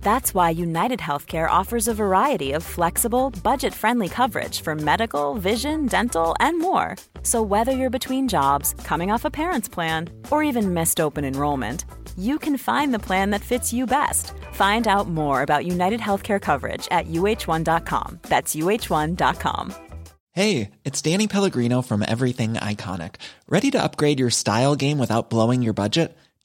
That's why United Healthcare offers a variety of flexible, budget friendly coverage for medical, vision, dental, and more. So, whether you're between jobs, coming off a parent's plan, or even missed open enrollment, you can find the plan that fits you best. Find out more about United Healthcare coverage at uh1.com. That's uh1.com. Hey, it's Danny Pellegrino from Everything Iconic. Ready to upgrade your style game without blowing your budget?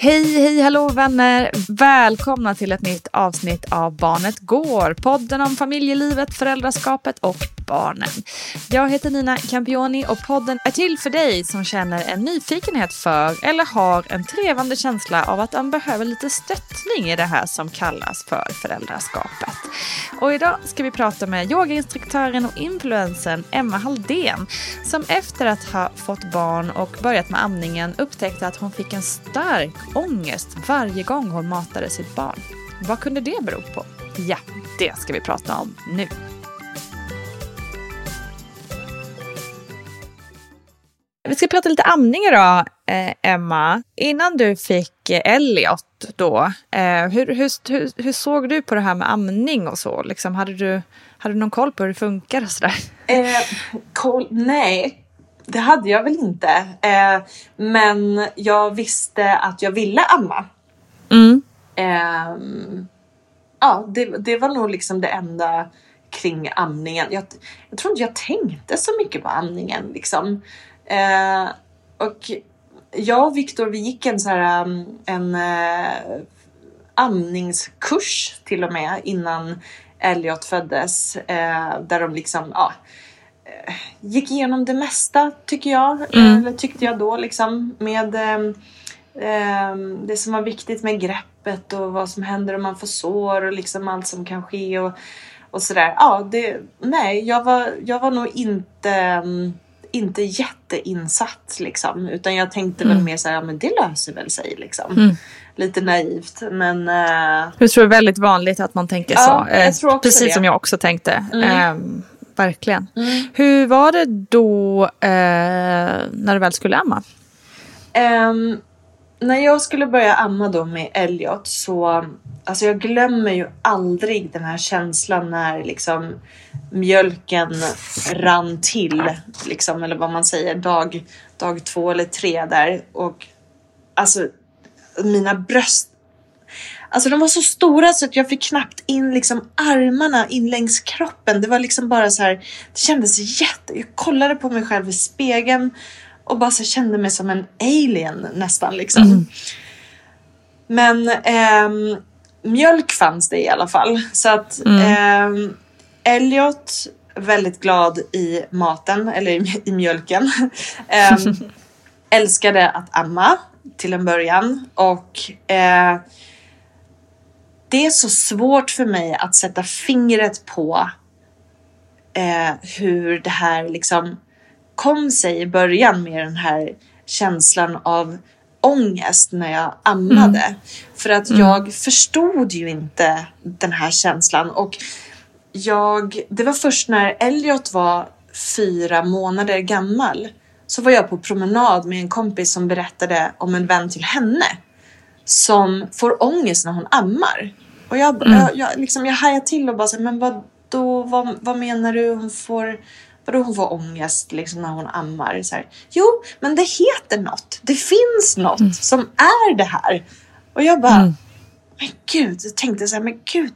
Hej, hej, hallå vänner! Välkomna till ett nytt avsnitt av Barnet Går. Podden om familjelivet, föräldraskapet och barnen. Jag heter Nina Campioni och podden är till för dig som känner en nyfikenhet för eller har en trevande känsla av att man behöver lite stöttning i det här som kallas för föräldraskapet. Och idag ska vi prata med yogainstruktören och influensen Emma Halldén som efter att ha fått barn och börjat med amningen upptäckte att hon fick en stark ångest varje gång hon matade sitt barn. Vad kunde det bero på? Ja, det ska vi prata om nu. Vi ska prata lite amning idag, eh, Emma. Innan du fick eh, Elliot då, eh, hur, hur, hur, hur, såg du på det här med amning och så? Liksom, hade, du, hade du någon koll på hur det funkar och sådär? Eh, koll? Nej, det hade jag väl inte. Eh, men jag visste att jag ville amma. Mm. Eh, ja, det, det var nog liksom det enda kring amningen. Jag, jag tror inte jag tänkte så mycket på amningen liksom. Eh, och jag och Viktor vi gick en så här um, en eh, amningskurs till och med innan Elliot föddes. Eh, där de liksom, ja, eh, gick igenom det mesta tycker jag. Mm. Eller tyckte jag då liksom. Med det som var viktigt med greppet och vad som händer om man får sår och liksom allt som kan ske och, och sådär. Ja, det, nej, jag var, jag var nog inte um, inte jätteinsatt liksom. Utan jag tänkte mm. väl mer så här, ja men det löser väl sig liksom. Mm. Lite naivt men... Uh... Jag tror det är väldigt vanligt att man tänker ja, så. Eh, precis det. som jag också tänkte. Mm. Um, verkligen. Mm. Hur var det då uh, när du väl skulle amma? Um, när jag skulle börja amma då med Elliot så Alltså jag glömmer ju aldrig den här känslan när liksom mjölken rann till, liksom, eller vad man säger, dag, dag två eller tre där. Och alltså mina bröst Alltså de var så stora så att jag fick knappt in liksom armarna in längs kroppen. Det var liksom bara så här, det kändes jätte... Jag kollade på mig själv i spegeln och bara så kände mig som en alien nästan liksom. Men ehm, mjölk fanns det i alla fall. Så att ehm, Elliot, väldigt glad i maten, eller i, i mjölken. ehm, älskade att amma till en början. Och eh, det är så svårt för mig att sätta fingret på eh, hur det här liksom kom sig i början med den här känslan av ångest när jag ammade. För att jag förstod ju inte den här känslan. Och jag, det var först när Elliot var fyra månader gammal så var jag på promenad med en kompis som berättade om en vän till henne som får ångest när hon ammar. Och jag, jag, jag, liksom, jag hajade till och bara så, men vad, då, vad, vad menar du? Hon får, vadå hon får ångest liksom, när hon ammar? Så här, jo, men det heter något. Det finns något som är det här. Och jag bara, men gud, jag tänkte så här, men gud.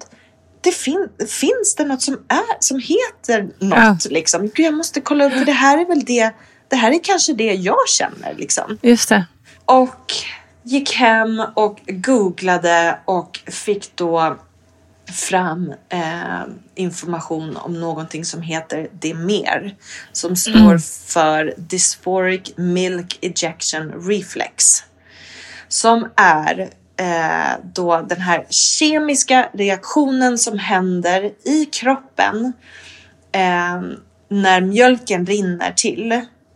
Det fin finns det något som, är, som heter något? Liksom? Gud, jag måste kolla upp, för det här är väl det, det här är kanske det jag känner. Liksom. Just det. Och gick hem och googlade och fick då fram eh, information om någonting som heter DMER som står för Dysphoric Milk Ejection Reflex. Som är eh, då den här kemiska reaktionen som händer i kroppen eh, när mjölken rinner till.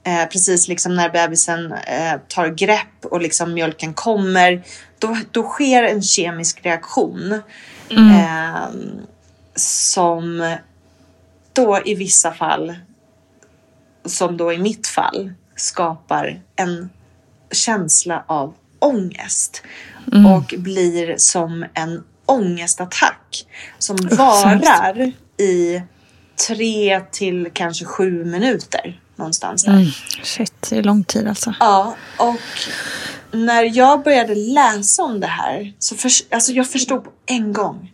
Eh, precis liksom när bebisen eh, tar grepp och liksom mjölken kommer. Då, då sker en kemisk reaktion. Eh, som då i vissa fall, som då i mitt fall, skapar en känsla av ångest. Och blir som en ångestattack som varar i tre till kanske sju minuter någonstans där. Shit, det är lång tid alltså. Ja, och när jag började läsa om det här så för, alltså jag förstod på en gång.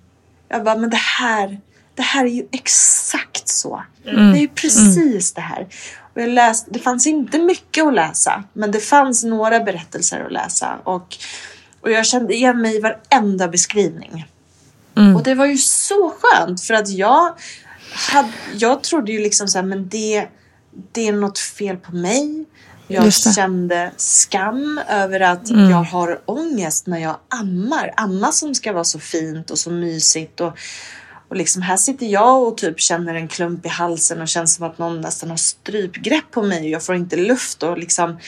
Jag bara, men det här, det här är ju exakt så. Det är ju precis det här. Och jag läste, det fanns inte mycket att läsa, men det fanns några berättelser att läsa. Och, och jag kände igen mig i varenda beskrivning. Och det var ju så skönt för att jag, hade, jag trodde ju liksom så här, men det, det är något fel på mig. Jag kände skam över att jag har ångest när jag ammar. Amma som ska vara så fint och så mysigt. Och, och liksom här sitter jag och typ känner en klump i halsen och känns som att någon nästan har strypgrepp på mig och jag får inte luft och liksom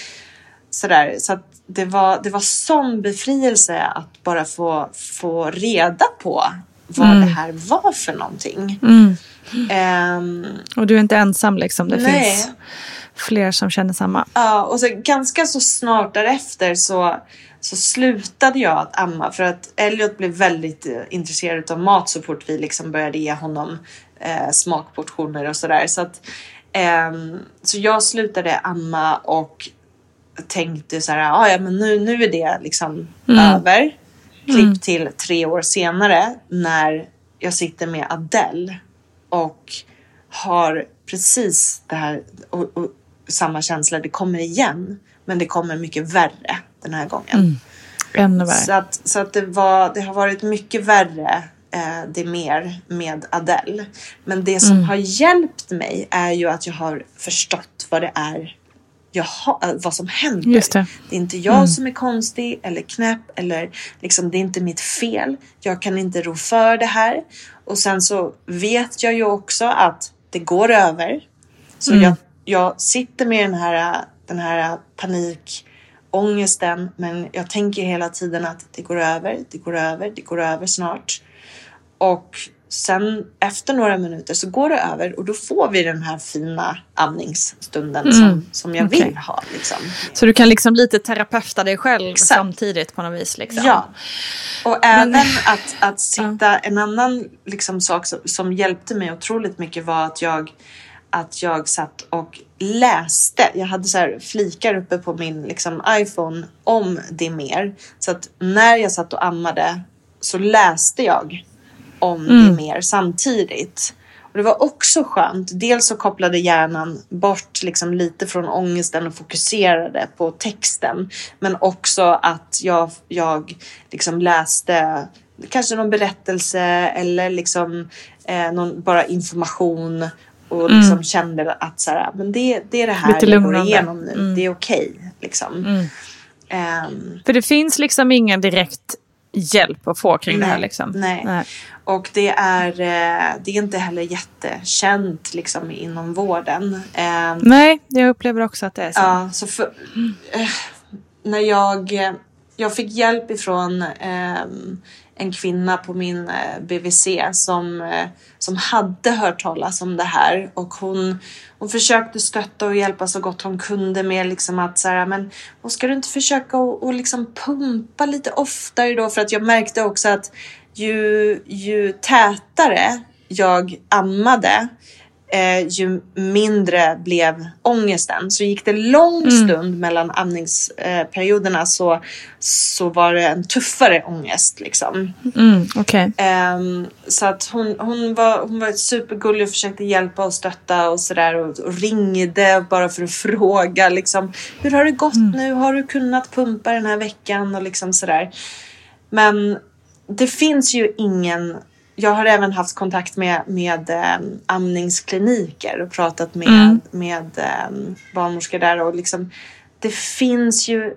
sådär. Så att det var, det var sån befrielse att bara få, få reda på vad det här var för någonting. Ehm, Och du är inte ensam liksom. Det Nej. finns fler som känner samma. Ja, och så ganska så snart därefter så, så slutade jag att amma för att Elliot blev väldigt eh, intresserad av mat så fort vi liksom började ge honom eh, smakportioner och sådär. Så, att, ehm, så jag slutade amma och tänkte så här, "Ah, ja men nu, nu är det liksom över. Klipp till tre år senare när jag sitter med Adele och har precis det här och, och samma känsla. Det kommer igen, men det kommer mycket värre den här gången. Ännu värre. Så, att, så att det, var, det har varit mycket värre eh, det mer med Adele. Men det som har hjälpt mig är ju att jag har förstått vad det är jag har, eh, vad som händer. Just det. är inte jag som är konstig eller knäpp eller liksom det är inte mitt fel. Jag kan inte rå för det här. Och sen så vet jag ju också att det går över. Så jag, jag sitter med den här, den här panikångesten men jag tänker hela tiden att det går över, det går över, det går över snart. Och sen efter några minuter så går det över och då får vi den här fina amningsstunden som, som jag Okej. vill ha. Liksom. Så du kan liksom lite terapeuta dig själv Exakt. samtidigt på något vis. Liksom. Ja. Och även att, att sitta, en annan liksom sak som, som hjälpte mig otroligt mycket var att jag, att jag satt och läste. Jag hade så här flikar uppe på min liksom, iPhone om det mer. Så att när jag satt och ammade så läste jag om det mer samtidigt. Och det var också skönt. Dels så kopplade hjärnan bort liksom lite från ångesten och fokuserade på texten. Men också att jag, jag liksom läste kanske någon berättelse eller liksom eh, någon bara information och liksom mm. kände att så här, men det, det är det här jag går igenom nu. Mm. Det är okej. Okay, liksom. Mm. Um, För det finns liksom ingen direkt hjälp att få kring nej, det här. Liksom. Nej. nej. Och det är, eh, det är inte heller jättekänt liksom, inom vården. Um, nej, jag upplever också att det är så. Ja, så för, äh, när jag, jag fick hjälp ifrån eh, en kvinna på min eh, BVC som, eh, som hade hört talas om det här och hon, hon försökte stötta och hjälpa så gott hon kunde med liksom att så här, men och ska du inte försöka och, och liksom pumpa lite oftare då? För att jag märkte också att ju, ju tätare jag ammade eh, ju mindre blev ångesten. Så gick det lång mm. stund mellan amningsperioderna så, så var det en tuffare ångest. Liksom. Mm, okay. eh, så att hon, hon, var, hon var supergullig och försökte hjälpa och stötta och sådär och, och, ringde bara för att fråga liksom, hur har det gått mm. nu? Har du kunnat pumpa den här veckan? Och liksom sådär. Men det finns ju ingen jag har även haft kontakt med, med um, amningskliniker och pratat med, mm. med um, barnmorskor där och liksom det finns ju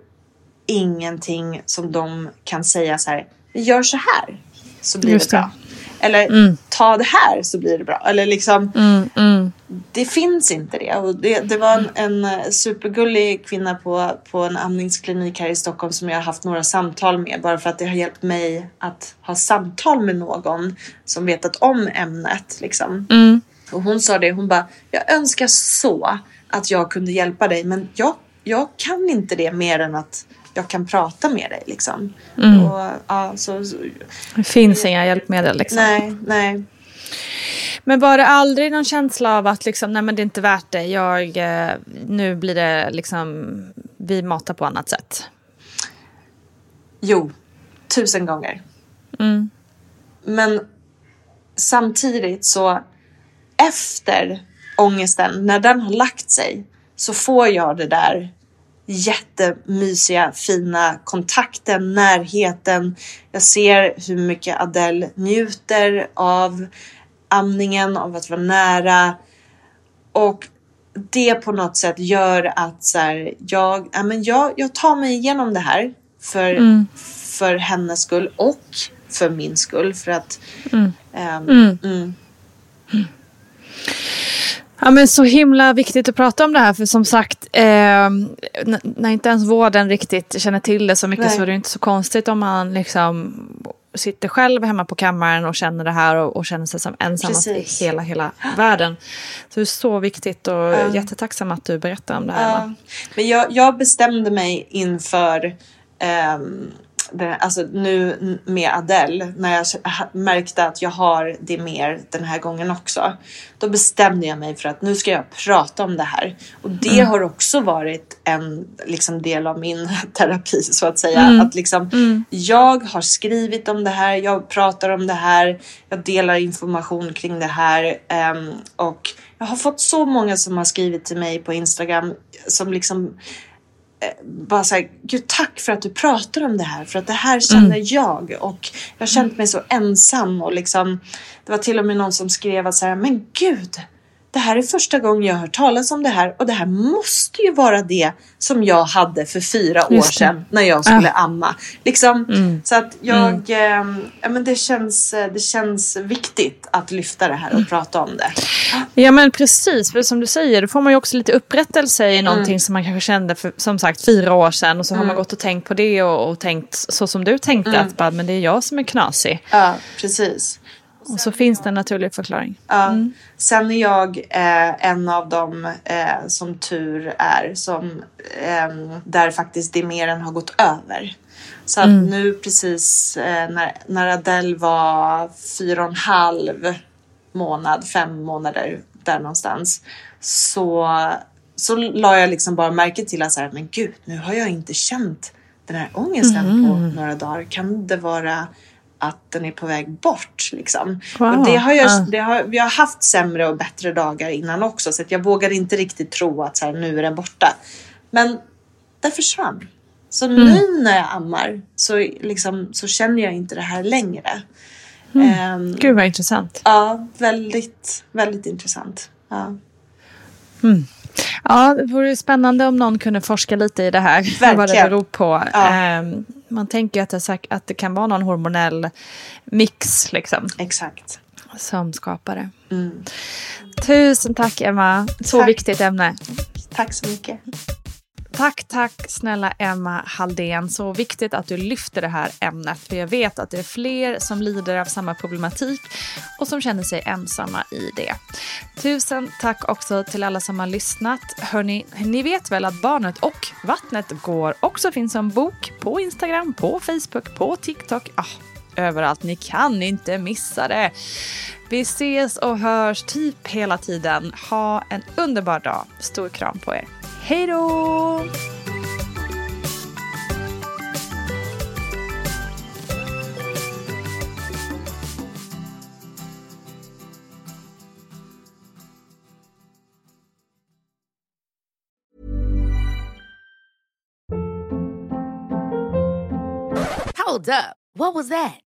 ingenting som de kan säga så här, gör så här så blir Just det bra. Eller mm. ta det här så blir det bra. Eller liksom, mm, mm. Det finns inte det. Och det, det var en, en, supergullig kvinna på, på en amningsklinik här i Stockholm som jag har haft några samtal med. Bara för att det har hjälpt mig att ha samtal med någon som vetat om ämnet. Liksom. Mm. Och hon sa det, hon bara, jag önskar så att jag kunde hjälpa dig men jag, jag kan inte det mer än att jag kan prata med dig. Liksom. Mm. Och, ja, så, det finns inga hjälpmedel. Liksom. Nej, nej. Men var det aldrig någon känsla av att liksom, nej men det är inte värt det, jag, eh, nu blir det liksom, vi matar på annat sätt? Jo, tusen gånger. Mm. Men samtidigt så efter ångesten, när den har lagt sig, så får jag det där jättemysiga, fina kontakten, närheten. Jag ser hur mycket Adele njuter av amningen, av att vara nära. Och det på något sätt gör att så här, jag, ja, men jag, jag tar mig igenom det här för, mm. för hennes skull och för min skull. För att... Mm. Um, mm. Ja, men så himla viktigt att prata om det här för som sagt eh, när inte ens vården riktigt känner till det så mycket Nej. så är det inte så konstigt om man liksom sitter själv hemma på kammaren och känner det här och, och känner sig som ensammast i hela, hela världen. Så det är så viktigt och um, jättetacksam att du berättar om det här. Uh, men jag, jag bestämde mig inför um, det, alltså nu med Adele, när jag märkte att jag har det mer den här gången också. Då bestämde jag mig för att nu ska jag prata om det här. Och det mm. har också varit en liksom, del av min terapi så att säga. Mm. Att liksom, mm. jag har skrivit om det här, jag pratar om det här, jag delar information kring det här. Um, och jag har fått så många som har skrivit till mig på Instagram som liksom Eh, bara säga, gud tack för att du pratar om det här för att det här känner mm. jag och jag har känt mig så ensam och liksom det var till och med någon som skrev att så här, men gud det här är första gången jag har hört talas om det här och det här måste ju vara det som jag hade för fyra år sedan när jag skulle ah. amma. Liksom, mm. Så att jag, mm. eh, ja, men det, känns, det känns viktigt att lyfta det här och mm. prata om det. Ja men precis, för som du säger, då får man ju också lite upprättelse i någonting mm. som man kanske kände för som sagt fyra år sedan och så har man mm. gått och tänkt på det och, och tänkt så som du tänkte mm. att bara, men det är jag som är knasig. Ja, precis. Och så finns det en naturlig förklaring. Ja. Mm. Sen är jag eh, en av dem eh, som tur är som eh, där faktiskt det mer än har gått över. Så att mm. nu precis eh, när, när Adele var fyra och en halv månad, fem månader där någonstans så, så la jag liksom bara märke till att så här, men gud, nu har jag inte känt den här ångesten mm. på några dagar. Kan det vara att den är på väg bort. Liksom. Wow. Och det har jag, det har, vi har haft sämre och bättre dagar innan också så att jag vågade inte riktigt tro att så här, nu är den borta. Men den försvann. Så Mm. nu när jag ammar så, liksom, så känner jag inte det här längre. Ehm, Gud vad intressant. ja, väldigt, väldigt intressant. Ja. Ja, det vore spännande om någon kunde forska lite i det här. Vad det Verkligen. beror på. Ja. Ehm, man tänker att det, att det kan vara någon hormonell mix liksom, Exakt. som skapar det. Tusen tack Emma. Så Tack. viktigt ämne. Tack så mycket. Tack, tack snälla Emma Halldén. Så viktigt att du lyfter det här ämnet. För jag vet att det är fler som lider av samma problematik och som känner sig ensamma i det. Tusen tack också till alla som har lyssnat. Hörni, ni vet väl att Barnet och vattnet går också finns som bok på Instagram, på Facebook, på TikTok. Ah, överallt. Ni kan inte missa det. Vi ses och hörs typ hela tiden. Ha en underbar dag. Stor kram på er. Hej då! Hold up. What was that?